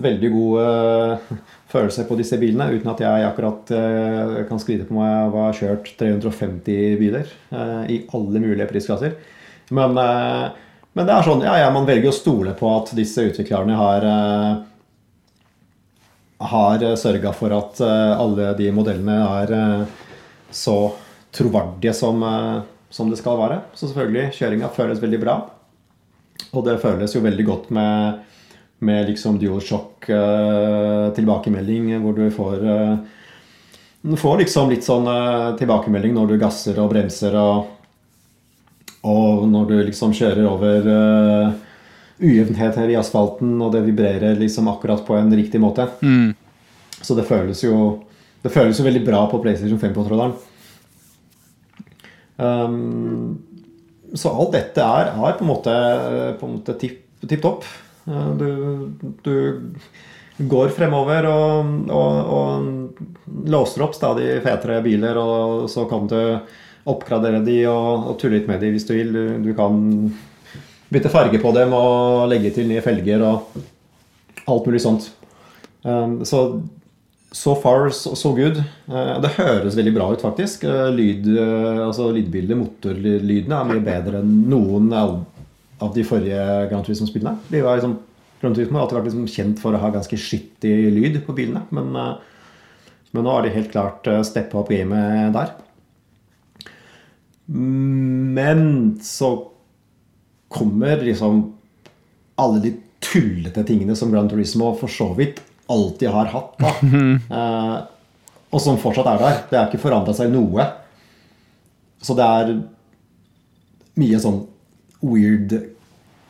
veldig god uh, følelse på disse bilene, uten at jeg akkurat uh, kan skryte på meg av å ha kjørt 350 biler uh, i alle mulige prisklasser. Men men det er sånn, ja, ja, man velger å stole på at disse utviklerne har har sørga for at alle de modellene er så troverdige som, som, det skal være. Så selvfølgelig, kjøringa føles veldig bra. Og det føles jo veldig godt med, med liksom DualShock tilbakemelding, hvor du får du får liksom litt sånn tilbakemelding når du gasser og bremser og og når du liksom kjører over uh, ujevnheter i asfalten, og det vibrerer liksom akkurat på en riktig måte. Mm. Så det føles jo Det føles jo veldig bra på PlayStation 5-kontrolleren. Um, så alt dette er, er på en måte, på en måte tipp topp. Uh, du, du går fremover og, og, og låser opp stadig fetere biler, og så kan du oppgradere de og, og tulle litt med de hvis du vil. Du, du, kan bytte farge på dem og legge til nye felger og alt mulig sånt. Um, så So far, so, good. Eh, det høres veldig bra ut, faktisk. Eh, lyd, eh, altså Lydbildet, motorlydene, er mye bedre enn noen av, de forrige Grand Turismo-spillene. De var liksom, Grand Turismo har alltid vært liksom kjent for å ha ganske skittig lyd på bilene. Men, eh, men nå har de helt klart uh, steppa opp gamet der. Men så kommer liksom alle de tullete tingene som Grand Turismo for så vidt alltid har hatt. da. Eh, og som fortsatt er der. Det har ikke forandra seg noe. Så det er mye sånn weird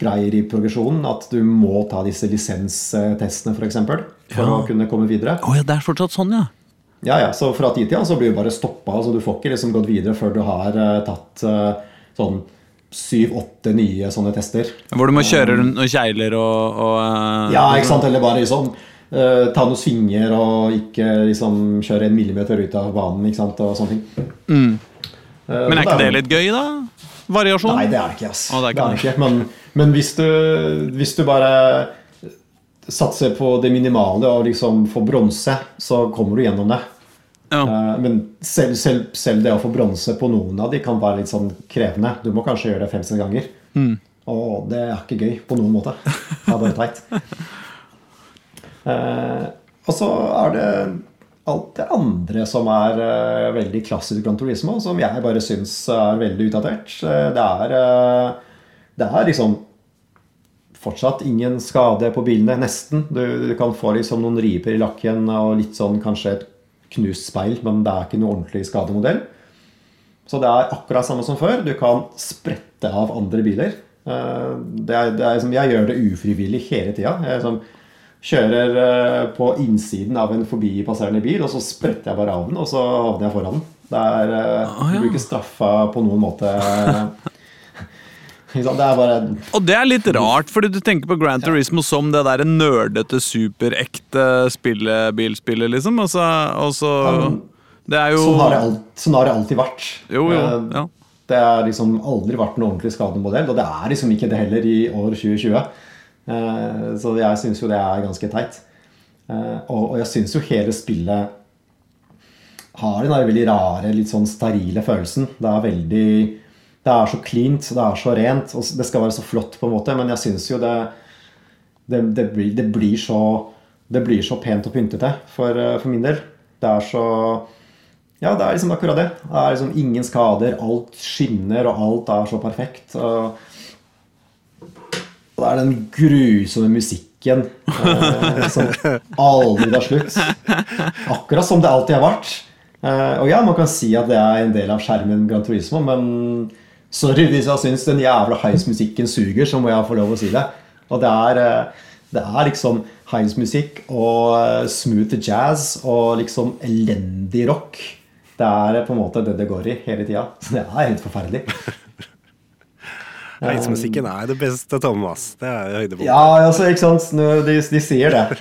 greier i progresjonen. At du må ta disse lisenstestene, f.eks. For, eksempel, for Ja. å kunne komme videre. Oh, ja, det er fortsatt sånn, ja. Ja, ja, så Fra tid til annen så blir du bare stoppa. Altså, du får ikke liksom gått videre før du har uh, tatt uh, sånn syv-åtte nye sånne tester. Hvor du må kjøre rundt noen kjegler og, og uh, Ja, ikke sant? Eller bare liksom ta noen svinger og ikke liksom kjøre en millimeter ut av banen. ikke sant? Og sånne ting. Mm. Men er ikke det litt gøy, da? Variasjon? Nei, det er det ikke. ass. Oh, det er ikke det. ikke. Men, men hvis, du, hvis du bare satser på det minimale og liksom får bronse, så kommer du gjennom det. Ja. Eh, Men selv, selv, selv det å få bronse på noen av de kan være litt sånn krevende. Du må kanskje gjøre det fem-seks ganger. Mm. Og det er ikke gøy på noen måte. Det er bare teit. Eh, og så er det alt det andre som er eh, veldig klassisk Gran Turismo, som jeg bare syns er veldig utdatert. Eh, det er eh, Det er liksom fortsatt ingen skade på bilene, nesten. Du, du kan få liksom noen riper i lakken og litt sånn kanskje et knust speil, men det er ikke noe ordentlig skademodell. Så det er akkurat samme som før. Du kan sprette av andre biler. Eh, Det er, det er liksom, jeg gjør det ufrivillig hele tida. Jeg liksom kjører eh, på innsiden av en forbipasserende bil, og så spretter jeg bare av den, og så havner jeg foran den. Det er, eh. Du blir ikke straffa på noen måte. Det bare Og det er litt rart, fordi du tenker på Grand Turismo som det der nerdete, superekte spillebilspillet, liksom. Og så, og så Det er jo Sånn har det, alt, sånn har det alltid vært. Jo, jo. Eh, Ja. Det har liksom aldri vært en ordentlig skademodell, og det er liksom ikke det heller i år 2020. Eh, Så jeg syns jo det er ganske teit. Eh, og jeg syns jo hele spillet har den der veldig rare, litt sånn sterile følelsen. Det er veldig Det er så cleant, det er så rent, og det skal være så flott, på en måte, men jeg syns jo det det, det, blir, det, blir så, det blir så pent og pyntete for, eh, for min del. Det er så Ja, det er liksom akkurat det. Det er liksom ingen skader, alt skinner, og alt er så perfekt. Og, det er den grusomme musikken eh, som aldri tar slutt. Akkurat som det alltid har vært. Eh, og ja, man kan si at det er en del av skjermen Gran Turismo, men sorry hvis jeg syns den jævla heismusikken suger, så må jeg få lov å si det. Og det er, eh, det er liksom heismusikk og eh, smooth jazz og liksom elendig rock. Det er eh, på en måte det det går i hele tida. Så det er helt forferdelig. Heismusikken er det beste, Thomas. Det er høydepunktet. Ja, altså, ikke sant? De, de sier det.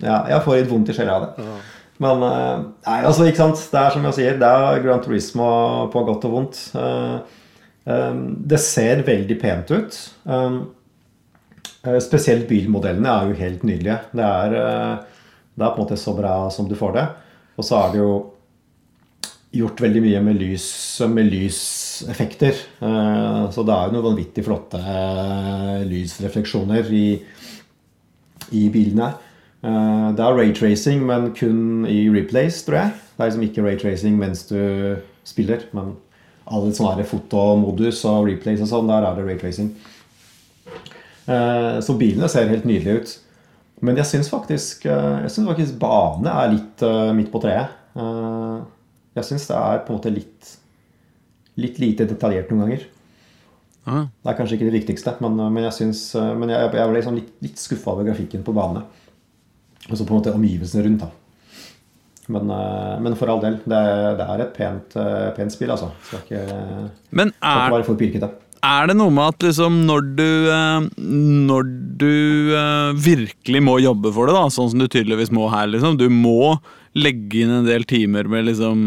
Ja, jeg får litt vondt i sjela av det. Men nei, altså, ikke sant? det er som jeg sier, det er Gran Turismo på godt og vondt. Eh, eh, det ser veldig pent ut. Eh, eh, spesielt bilmodellene er jo helt nydelige. Det er, eh, det er på en måte så bra som du får det. Og så er det jo gjort veldig mye med lys, med lyseffekter. Eh, Så det er jo noen vanvittig flotte lysrefleksjoner i, i bilene. Det er raytracing, men kun i replays, tror jeg. Det er liksom ikke raytracing mens du spiller, men alle sånne fotomodus og replays og sånn, der er det raytracing. Eh, Så bilene ser helt nydelige ut. Men jeg syns faktisk, eh, jeg synes faktisk bane er litt eh, midt på treet. Jeg syns det er på en måte litt, litt lite detaljert noen ganger. Det er kanskje ikke det viktigste, men, men jeg, synes, men jeg, jeg ble liksom litt, litt skuffa over grafikken på bane. Og så på en måte omgivelsene rundt. da. Men, eh, men for all del, det, det er et pent, eh, pent spill, altså. Skal ikke, skal Men ikke er, være for pirkete. er det noe med at liksom når du eh, Når du virkelig må jobbe for det, da, sånn som du tydeligvis må her, liksom Du må legge inn en del timer med liksom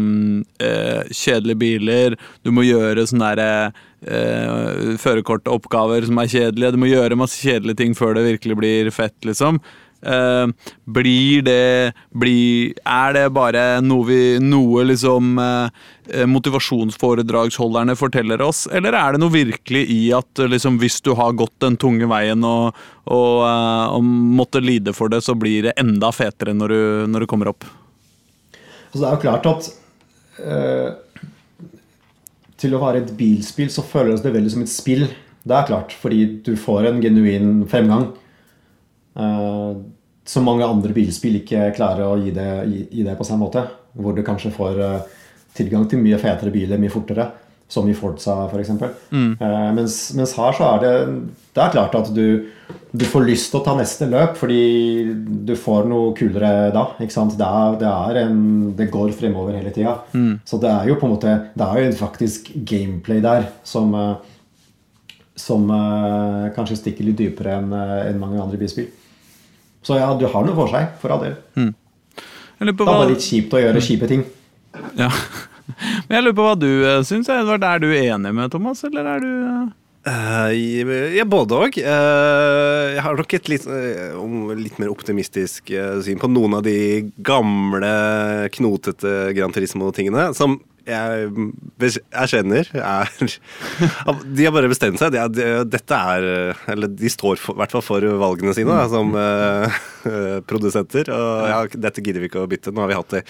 eh, kjedelige biler. Du må gjøre sånne derre eh, førerkortoppgaver som er kjedelige. Du må gjøre masse kjedelige ting før det virkelig blir fett, liksom. Eh, blir det blir, Er det bare noe, vi, noe liksom eh, eh, motivasjonsforedragsholderne forteller oss, eller er det noe virkelig i at liksom, hvis du har gått den tunge veien og, og, og måtte lide for det, så blir det enda fetere når du, når du kommer opp? Altså, det er jo klart at øh, til å være et bilspill så føles det veldig som et spill. Det er klart, fordi du får en genuin fremgang. Eh, som mange andre bilspill ikke klarer å gi det, gi, gi det på samme måte. Hvor du kanskje får eh, tilgang til mye fetere biler mye fortere. Som i Forza, f.eks. Mm. Uh, mens, mens her så er det Det er klart at du, du får lyst til å ta neste løp fordi du får noe kulere da. ikke sant? Det, er, det, er en, det går fremover hele tida. Mm. Så det er jo på en måte Det er jo faktisk gameplay der som som uh, kanskje stikker litt dypere enn enn mange andre bilspill. Så ja, du har noe for seg, for all del. Mm. Det er bare litt kjipt å gjøre kjipe ting. ja. Men jeg lurer på hva du uh, syns, Edvard. Er du enig med Thomas, eller er du eh, Eh, ja, både òg. jeg har nok et litt, litt mer optimistisk syn på noen av de gamle, knotete Gran Turismo-tingene. Som jeg erkjenner er De har bare bestemt seg. De, de, dette er Eller de står i hvert fall for valgene sine da, som uh, produsenter. Og ja, dette gidder vi ikke å bytte. Nå har vi hatt det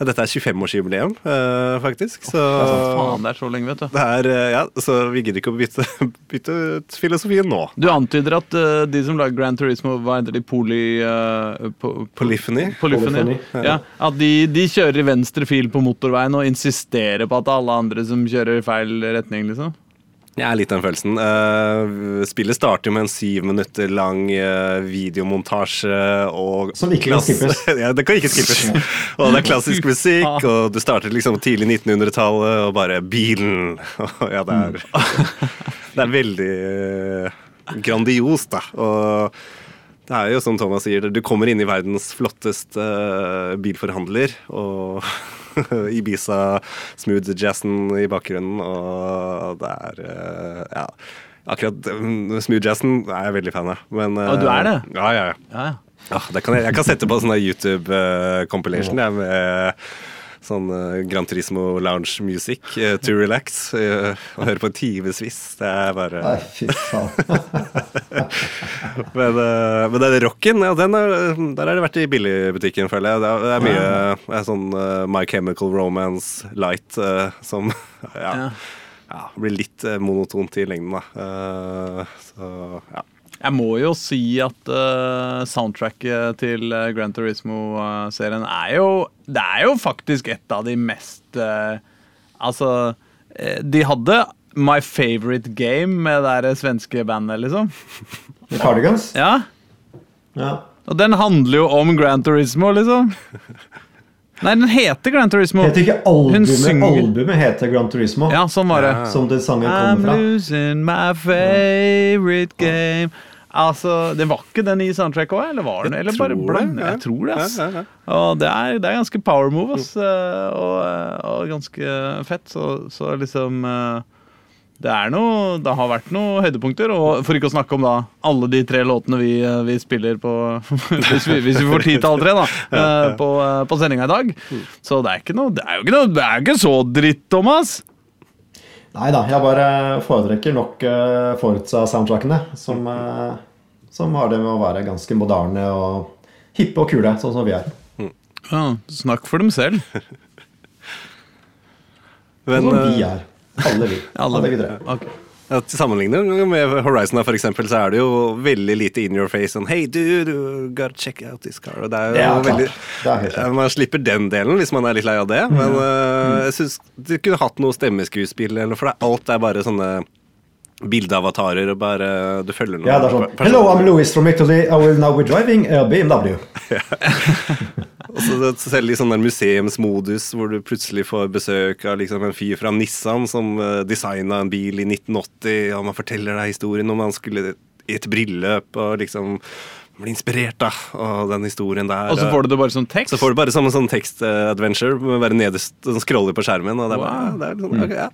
Dette er 25-årsjubileum, uh, faktisk. Så Faen, det er så lenge, vet du. det er, eh, ja, så vi gidder ikke å bytte, bytte ut filosofien nå. Du antyder at uh, de som lager Grand Turismo, hva heter de, Poly... Uh, po, Polyphony. Polyphony. Polyphony, Ja, at de, de kjører i venstre fil på motorveien og insisterer på at alle andre som kjører i feil retning, liksom. Jeg er litt den følelsen. Uh, spillet starter jo med en syv minutter lang uh, videomontasje og Som ikke kan skippes. ja, det kan ikke skippes. og det er klassisk musikk, og du starter liksom tidlig 1900-tallet, og bare bilen. ja, det er Det er veldig uh, grandiost, da. Og det er jo som Thomas sier, du kommer inn i verdens flotteste eh, bilforhandler, og Ibiza, smooth jazzen i bakgrunnen, og det er eh, Ja. Akkurat mm, smooth jazzen er jeg veldig fan av. Men, og du er det? eh, Ja, ja, ja. Ja, ja. Ah, det kan jeg, jeg kan sette på sånn YouTube-compilation jeg, med sånn uh, Gran Turismo lounge music uh, to relax. Uh, og høre på timevis. Det er bare Nei, fy faen. Men, uh, men den rocken, ja, den er, der har det vært i billigbutikken, føler jeg. Det er, det er mye det er sånn My Chemical Romance light som ja, Ja. ja, blir litt monotont i lengden, da. Eh, så ja. Jeg må jo si at uh, soundtracket til uh, Grand Turismo-serien er jo Det er jo faktisk et av de mest uh, Altså eh, De hadde My Favorite Game med det der svenske bandet, liksom. The Cardigans? Ja, Ja. Og den handler jo om Grand Turismo, liksom. Nei, den heter Grand Turismo. Heter ikke albumet Albumet heter Grand Turismo. Ja, sånn var det. Som den sangen kommer fra. I'm losing my favorite game. Altså, Det var ikke den i soundtracket òg, eller var den? Eller bare ja. Jeg tror det, ass. Ja. Og det er, det er ganske power move, ass. eh, Og, og ganske fett. Så, så liksom eh, Det er noe Det har vært noen høydepunkter. Og for ikke å snakke om da alle de tre låtene vi, eh, vi spiller på hvis, vi, hvis vi får tid til alle tre, da. eh, På, eh, på sendinga i dag. Så det er ikke noe Det er jo ikke noe Det er ikke så dritt, Thomas. Nei da, jeg bare foretrekker nok uh, Forza-soundtrackene, som, eh, som har det med å være ganske moderne og hippe og kule, sånn som vi er. Ja, snakk for dem selv. Men, Sånn som eh, vi er. Alle vi. Alle vi tre. Ok. Ja, til sammenligning med Horizon for eksempel, så er det jo veldig lite in your face. Sånn, hey dude, you gotta check out this car. Og det er jo klart. veldig, Det er. Ja, Man slipper den delen hvis man er litt lei av det. Men Mm. øh, jeg syns du kunne hatt noe stemmeskuespill, eller for det, alt er bare sånne bildeavatarer, og bare du følger noe. Ja, det er sånn Hello, I'm Louis from Italy. I will now be driving a BMW. Og så selv i sånn der museumsmodus hvor du plutselig får besøk av liksom en fyr fra Nissan som uh, designa en bil i 1980, og man forteller deg historien om han skulle i et bryllup og liksom bli inspirert da, av den historien der. Og så får du det bare som tekst? Så får du bare som en sånn tekst-adventure, med bare nederst, sånn scroller på skjermen. Og det er bare, Wow. det er litt sånn, ok, ja.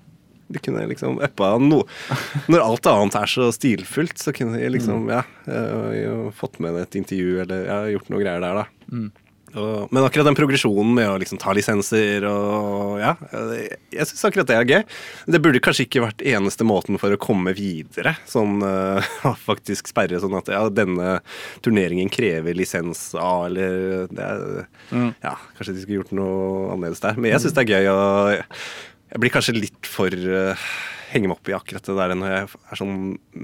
De kunne liksom uppa noe Når alt annet er så stilfullt, så kunne de liksom Ja, uh, fått med et intervju eller ja, gjort noe greier der, da. Mm. Og, men akkurat den progresjonen med å liksom ta lisenser og Ja, jeg, jeg syns akkurat det er gøy. Det burde kanskje ikke vært eneste måten for å komme videre. Sånn uh, faktisk sperre sånn at ja, denne turneringen krever lisens A, eller det mm. Ja, kanskje de skulle gjort noe annerledes der. Men jeg syns det er gøy, og jeg blir kanskje litt for uh, henge meg opp i akkurat det der når jeg er sånn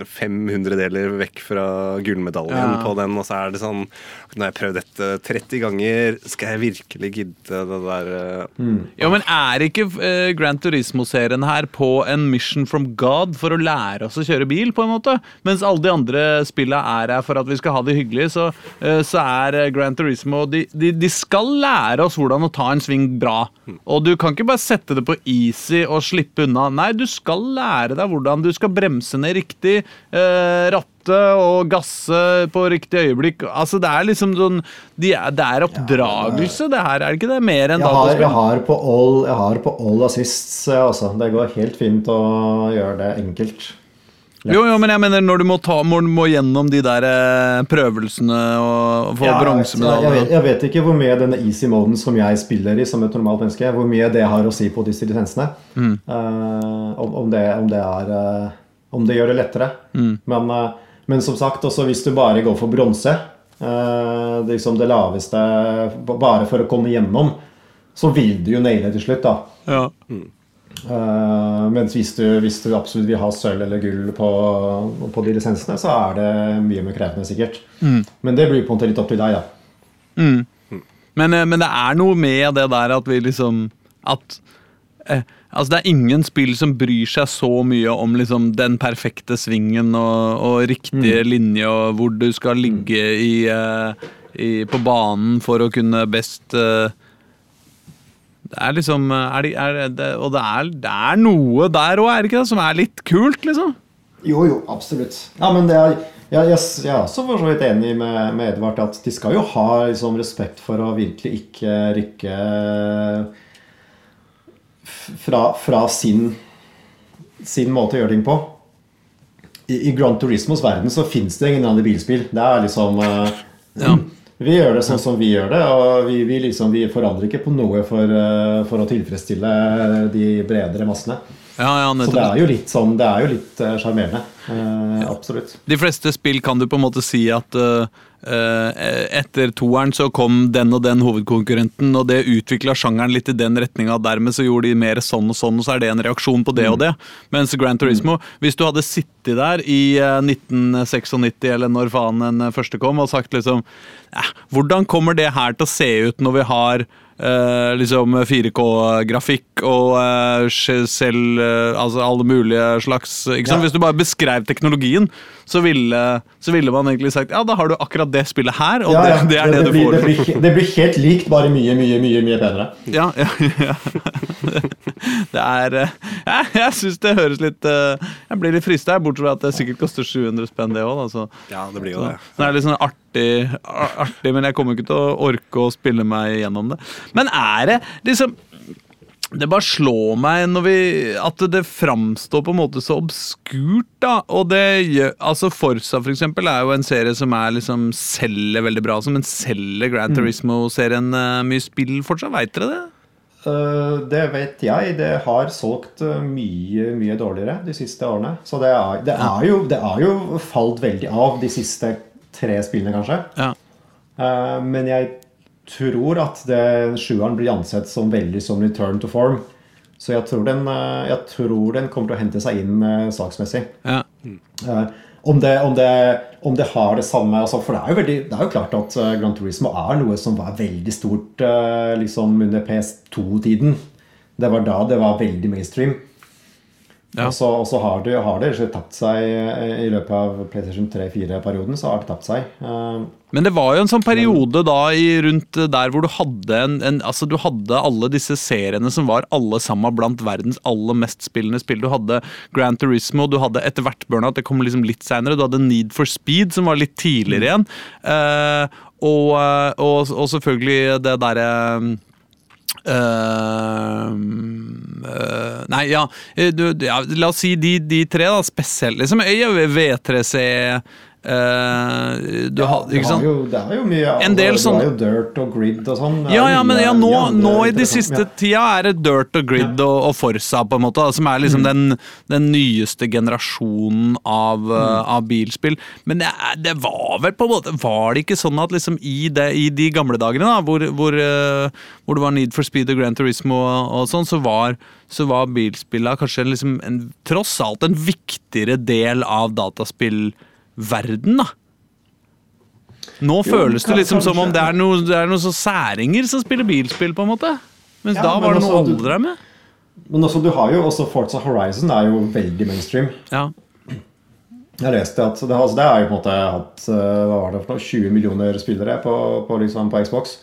500 deler vekk fra gullmedaljen ja. på den, og så er det sånn Nå har jeg prøvd dette 30 ganger, skal jeg virkelig gidde det der uh... mm. Ja, men er ikke uh, Grand Turismo-serien her på en mission from God for å lære oss å kjøre bil, på en måte? Mens alle de andre spillene er her for at vi skal ha det hyggelig, så, uh, så er Grand Turismo de, de, de, skal lære oss hvordan å ta en sving bra. Mm. Og du kan ikke bare sette det på easy og slippe unna. Nei, du skal lære deg hvordan du skal bremse ned riktig, eh, ratte og gasse på riktig øyeblikk. Altså, Det er liksom sånn de er, Det er oppdragelse, det her, er det ikke det? Mer enn dataspill? Jeg har på all, jeg har på all assists, altså. Det går helt fint å gjøre det enkelt. Jo, jo, men jeg mener når du må, ta, må, må gjennom de der eh, prøvelsene og få ja, bronsemedalje jeg, jeg, jeg, vet ikke hvor mye denne easy moden som jeg spiller i som et normalt menneske, hvor mye det har å si på disse lisensene. Mm. Uh, om, om, det, om, det, er uh, Om det gjør det lettere. Mm. Men, uh, men, som sagt, også hvis du bare går for bronse, det, liksom det laveste bare for å komme gjennom, så vil du jo naile til slutt, da. Ja. Mm. Uh, mens hvis du, hvis du, absolutt vil ha sølv eller gull på, på, de lisensene, så er det mye mer krevende, sikkert. Mm. Men det blir på en måte litt opp til deg, da. Mm. Men, eh, men, det er noe med det der at vi liksom At eh, Altså, det er ingen spill som bryr seg så mye om liksom, den perfekte svingen og, og riktige mm. linje, og hvor du skal ligge i, eh, i, på banen for å kunne best uh, det er liksom er det, er det, Og det er, det er noe der òg, er det ikke det? Som er litt kult, liksom? Jo, jo, absolutt. Ja, men det er jeg, jeg, jeg er også for så vidt enig med, med, Edvard at de skal jo ha liksom, respekt for å virkelig ikke rykke fra, fra sin, sin, måte å gjøre ting på. I, i Grand Turismos verden så fins det ingen andre bilspill. Det er liksom uh, ja. Vi gjør det sånn som vi gjør det, og vi, vi, liksom, vi forandrer ikke på noe for, eh, for, å tilfredsstille de bredere massene. Ja, ja, så det er jo litt sånn, det er jo litt eh, sjarmerende. Uh, absolutt. De fleste spill kan du på en måte si at uh, etter toeren så kom den og den hovedkonkurrenten, og det utvikla sjangeren litt i den retninga. Dermed så gjorde de mer sånn og sånn, og så er det en reaksjon på det mm. og det. Mens Grand Turismo, mm. hvis du hadde sittet der i 1996 eller når faen den første kom, og sagt liksom Hvordan kommer det her til å se ut når vi har Uh, liksom 4K-grafikk og uh, selv uh, Altså alle mulige slags ja. Hvis du bare beskrev teknologien, så ville, så ville, man egentlig sagt ja, da har du akkurat det spillet her, og ja, ja. Det, det, er det, det, du får. Det blir, det blir, helt likt, bare mye, mye, mye mye bedre. Ja, ja, ja. det er ja, Jeg syns det høres litt Jeg blir litt frista, bortsett fra at det sikkert koster 700 spenn, det òg. Ja, det blir jo det. Så, det er litt sånn artig, artig, men jeg kommer ikke til å orke å spille meg gjennom det. Men er det liksom det bare slår meg vi, at det framstår på en måte så obskurt. da, og det gjør, altså Forsa for eksempel, er jo en serie som er liksom selger veldig bra, men selger Grand mm. Turismo-serien uh, mye spill fortsatt? Veit dere det? Uh, det vet jeg. Det har solgt uh, mye mye dårligere de siste årene. Så det er, det er, jo, det er jo falt veldig av de siste tre spillene, kanskje. Ja. men jeg tror at det, sjueren blir ansett som veldig som return to form. Så jeg tror den, eh, jeg tror den kommer til å hente seg inn uh, saksmessig. Ja. Om, det, om, det, om, det, har det samme altså, For det er, jo veldig, det er jo klart at Grand Turismo er noe som var veldig stort liksom under PS2-tiden. Det var da det var veldig mainstream. Ja. Og så, og så har, det, har det tapt seg i løpet av PlayStation 3-4-perioden. så har det tapt seg. Uh, Men det var jo en sånn periode da i, rundt der hvor du hadde en, en, altså du hadde alle disse seriene som var alle sammen blant verdens aller mest spillende spill. Du hadde Grand Turismo, du hadde etter hvert Burnout, det kom liksom litt seinere. Du hadde Need for Speed, som var litt tidligere igjen. Uh, og, og, og, selvfølgelig det derre Eh, uh, nei, ja, eh, du, ja La oss si de, de tre, da, spesielt. Liksom Øya, V3C eh, du har, det, jo, det er jo mye En del du sånn- har jo dirt og grid og sånn. Ja, ja, men ja, nå, nå i de siste ja. tida er det Dirt og Grid og, og Forsa, på en måte, som er Mm. liksom den, den nyeste generasjonen av, uh, av bilspill. Men det, det var vel på en måte Var det ikke sånn at liksom i, det, i de gamle dagene, da, hvor, hvor, uh, hvor det var Need for Speed og Grand Turismo og, og sånn, så var, så var bilspillene kanskje liksom en, tross alt en viktigere del av dataspillverden, da. Nå Jo, føles det liksom som om det er noen er noe så særinger som spiller bilspill, på en måte. Mens Ja, da var det noe alle drev med. Men også, du har jo også Forza Horizon er jo veldig mainstream. Ja. Jeg leste at det, altså, det har jo på en måte hatt eh, hva var det for noe, 20 millioner spillere på, på, liksom, på Xbox.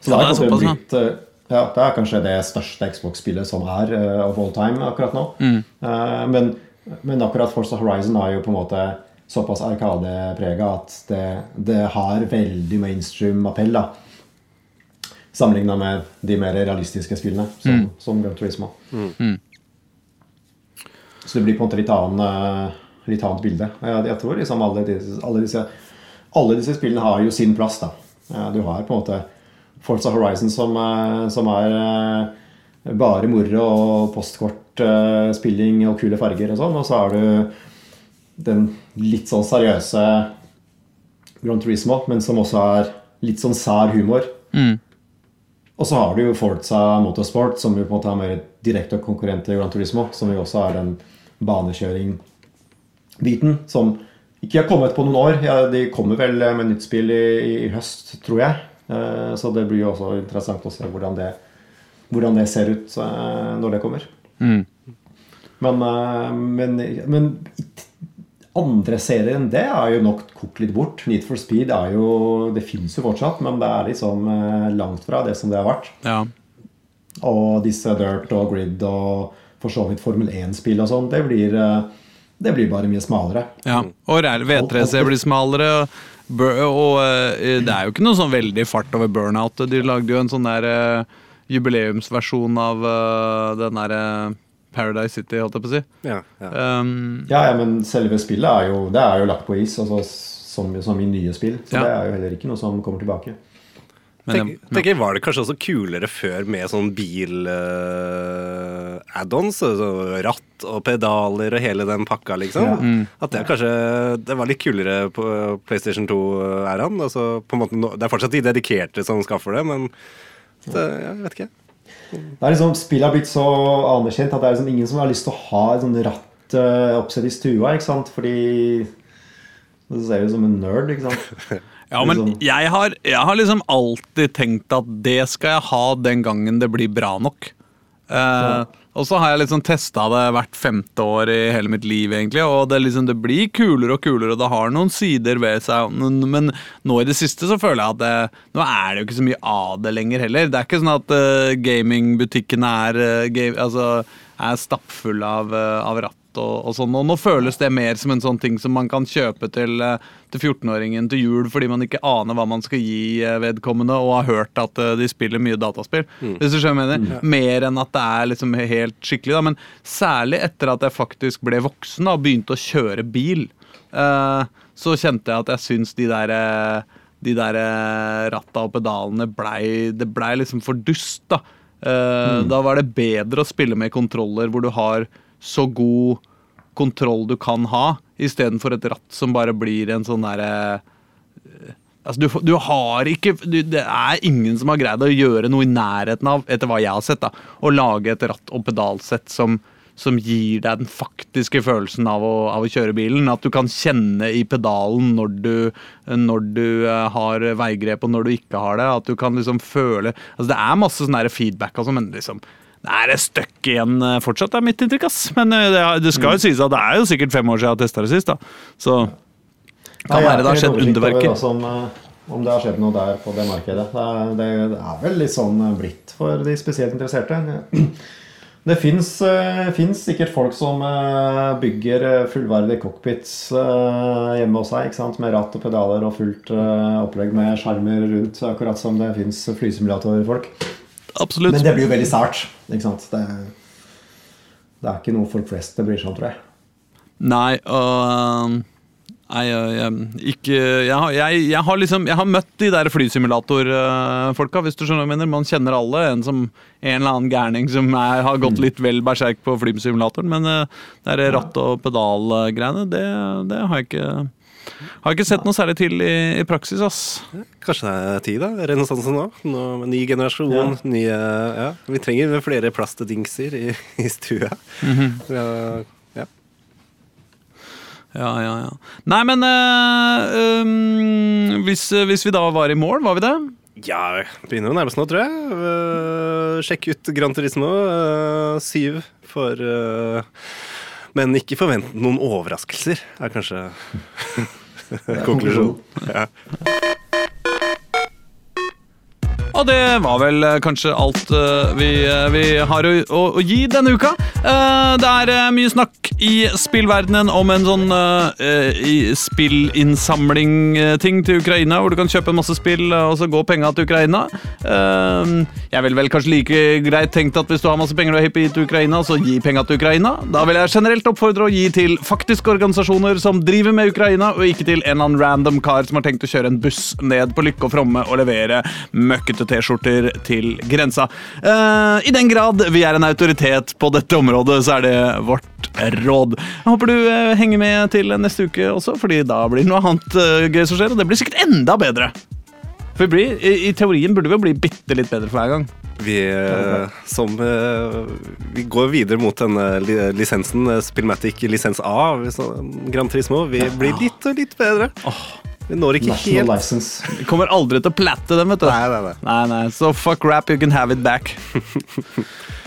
Så Ja, det, er er såpass, blitt, eh, ja, det er kanskje det største Xbox-spillet som er uh, of all time akkurat nå. Mm. Uh, men, men akkurat Forza Horizon er jo på en måte såpass arkadeprega at det, det har veldig mainstream appell. da Sammenligna med de mer realistiske spillene, som, Mm. som Gran Turismo. Så det blir på en måte litt, annen, eh, litt annet bilde. Jeg, jeg tror liksom alle disse, alle, disse, alle disse spillene har jo sin plass. da. Eh, Du har på en måte Forza Horizon som, eh, som er eh, bare moro og postkortspilling og kule farger og sånn. Og så har du den litt sånn seriøse Gran Turismo, men som også er litt sånn sær humor. Mm. Og så har du jo Forza Motorsport, som jo på en måte er mer direkte konkurrent til Gran Turismo. Som jo også er den banekjøring-biten som ikke har kommet på noen år. Ja, de kommer vel med nytt spill i, i, i høst, tror jeg. Eh, så det blir jo også interessant å se hvordan det, hvordan det ser ut eh, når det kommer. Mm. Men, eh, men, men i- andre serier enn det er jo nok kokt litt bort. Need for Speed er jo Det fins jo fortsatt, men det er liksom eh, langt fra det som det har vært. ja. Og disse Dirt og Grid og for så vidt Formel 1-spill og sånn, det blir eh, Det blir bare mye smalere. ja. Og V3C blir smalere. Og, og eh, det er jo ikke noe sånn veldig fart over burnout. De lagde jo en sånn der jubileumsversjon av den derre Paradise City, holdt jeg på å si. Ja, ja. Um, Ja, ja, men selve spillet er jo, det er jo lagt på is, altså som, som i nye spill. Så Ja. det er jo heller ikke noe som kommer tilbake. men Tenk, det, tenker, Var det kanskje også kulere før med sånn bil-add-ons? så ratt og pedaler og hele den pakka, liksom? Ja. At det kanskje Det var litt kulere på PlayStation 2-æraen. Altså, på en måte, det er fortsatt de dedikerte som skaffer det, men det, jeg vet ikke. Det er liksom, Spillet har blitt så anerkjent at det er liksom ingen som har lyst til å ha et sånt ratt uh, oppsett i stua. ikke sant? Fordi du ser ut som en nerd, ikke sant? Ja, men Liksom- jeg har, jeg har liksom alltid tenkt at det skal jeg ha den gangen det blir bra nok. Eh, Og så har jeg liksom testa det hvert femte år i hele mitt liv, egentlig. Og det, liksom, det blir kulere og kulere, og det har noen sider ved seg. Men, nå i det siste så føler jeg at det, nå er det jo ikke så mye av det lenger heller. Det er ikke sånn at uh, gamingbutikkene er, uh, game, altså, er stappfulle av, uh, av ratt og, og sånn. Og nå føles det mer som en sånn ting som man kan kjøpe til, eh, til 14-åringen til jul fordi man ikke aner hva man skal gi eh, vedkommende, og har hørt at eh, de spiller mye dataspill. Hvis du skjønner mener. Mm. Mer enn at det er liksom helt skikkelig. Da. Men særlig etter at jeg faktisk ble voksen og begynte å kjøre bil, eh, så kjente jeg at jeg syns de der de der ratta og pedalene blei Det blei liksom for dust, da. Eh, Da var det bedre å spille med kontroller hvor du har så god kontroll du kan ha, istedenfor et ratt som bare blir en sånn derre Altså, du, du har ikke du, Det er ingen som har greid å gjøre noe i nærheten av, etter hva jeg har sett, da, å lage et ratt- og pedalsett som, som gir deg den faktiske følelsen av å, av å kjøre bilen. At du kan kjenne i pedalen når du, når du eh, har veigrep og når du ikke har det. At du kan liksom føle Altså Det er masse sånn feedback, altså, men liksom det er et stykke igjen fortsatt, fortsatt, er mitt inntrykk. ass. Men eh, det, det skal jo sies at det er jo sikkert fem år siden jeg har testa det sist. da. Så kan være det har skjedd underverker. Som, eh, om det har skjedd noe der på det markedet. Det er, det, det er vel litt sånn eh, blitt for de spesielt interesserte. Det fins sikkert folk som eh, bygger eh, fullverdige cockpits eh, hjemme hos seg. ikke sant? Med ratt og pedaler og fullt eh, opplegg med skjermer rundt. Akkurat som det fins flysimulatorfolk. Absolutt. Men det blir jo veldig sært. Ikke sant? Det, det er ikke noe folk flest bryr seg om, tror jeg. Nei, og Nei, jeg, jeg, ikke, jeg, har- jeg, jeg har liksom Jeg har møtt de der flysimulatorfolka, hvis du skjønner hva jeg mener. Man kjenner alle. En som en eller annen gærning som er, har gått litt vel berserk på flysimulatoren. Men eh, det der ratt- og pedalgreiene, det, det har jeg ikke har ikke sett noe særlig til i, i praksis, ass. Kanskje det er tid, da? Renessansen nå? nå ny generasjon, Ja. nye Ja, vi trenger flere plastdingser i, i stua. ja, ja. Ja, ja, ja. Nei, men øh, øh, hvis, hvis vi da var i mål, var vi det? ja, begynner å nærme oss nå, tror jeg. Uh, sjekk ut Gran Turismo. uh, syv for eh, Men ikke forvent noen overraskelser, er kanskje konklusjonen. Ja. Og det var vel eh, kanskje alt eh, vi, eh, vi har å, å, å gi denne uka. Det er mye snakk i spillverdenen om en sånn spillinnsamling-ting til Ukraina, hvor du kan kjøpe masse spill og så gå penga til Ukraina. Jeg ville vel kanskje like greit tenkt at hvis du har masse penger du er hyppig til Ukraina, så gi penga til Ukraina. Da vil jeg generelt oppfordre å gi til faktiske organisasjoner som driver med Ukraina, og ikke til en eller annen random kar som har tenkt å kjøre en buss ned på Lykke og Fromme og levere møkkete T-skjorter til grensa. Eh, I den grad vi er en autoritet på dette området, så er det vårt råd. Jeg håper du eh, henger med til neste uke også, fordi da blir det noe annet eh, gøy som skjer, og det blir sikkert enda bedre. For vi blir, i, I teorien burde vi jo bli bitte litt bedre for hver gang. Vi, som, vi går videre mot denne lisensen, Spillmatic lisens A, Gran Turismo. Vi blir litt og litt bedre. Vi når ikke National helt license. Vi kommer aldri til å platte dem, vet du. Nei, nei, nei. Nei, nei, så fuck rap, you can have it back.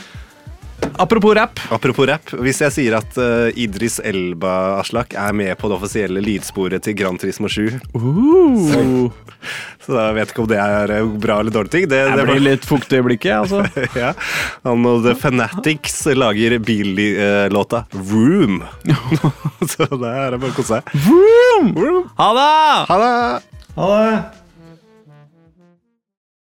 Apropos rap. Apropos rap. hvis jeg sier at uh, Idris Elba Aslak er med på det offisielle lydsporet til Gran Turismo 7, Uh, så da vet jeg ikke om det er eh, bra eller dårlig ting. Det, jeg det blir litt fuktig i blikket, altså. ja. Han og The Fanatics lager billåta Room. så det er bare å kose seg. Ha det! Ha det! Ha det!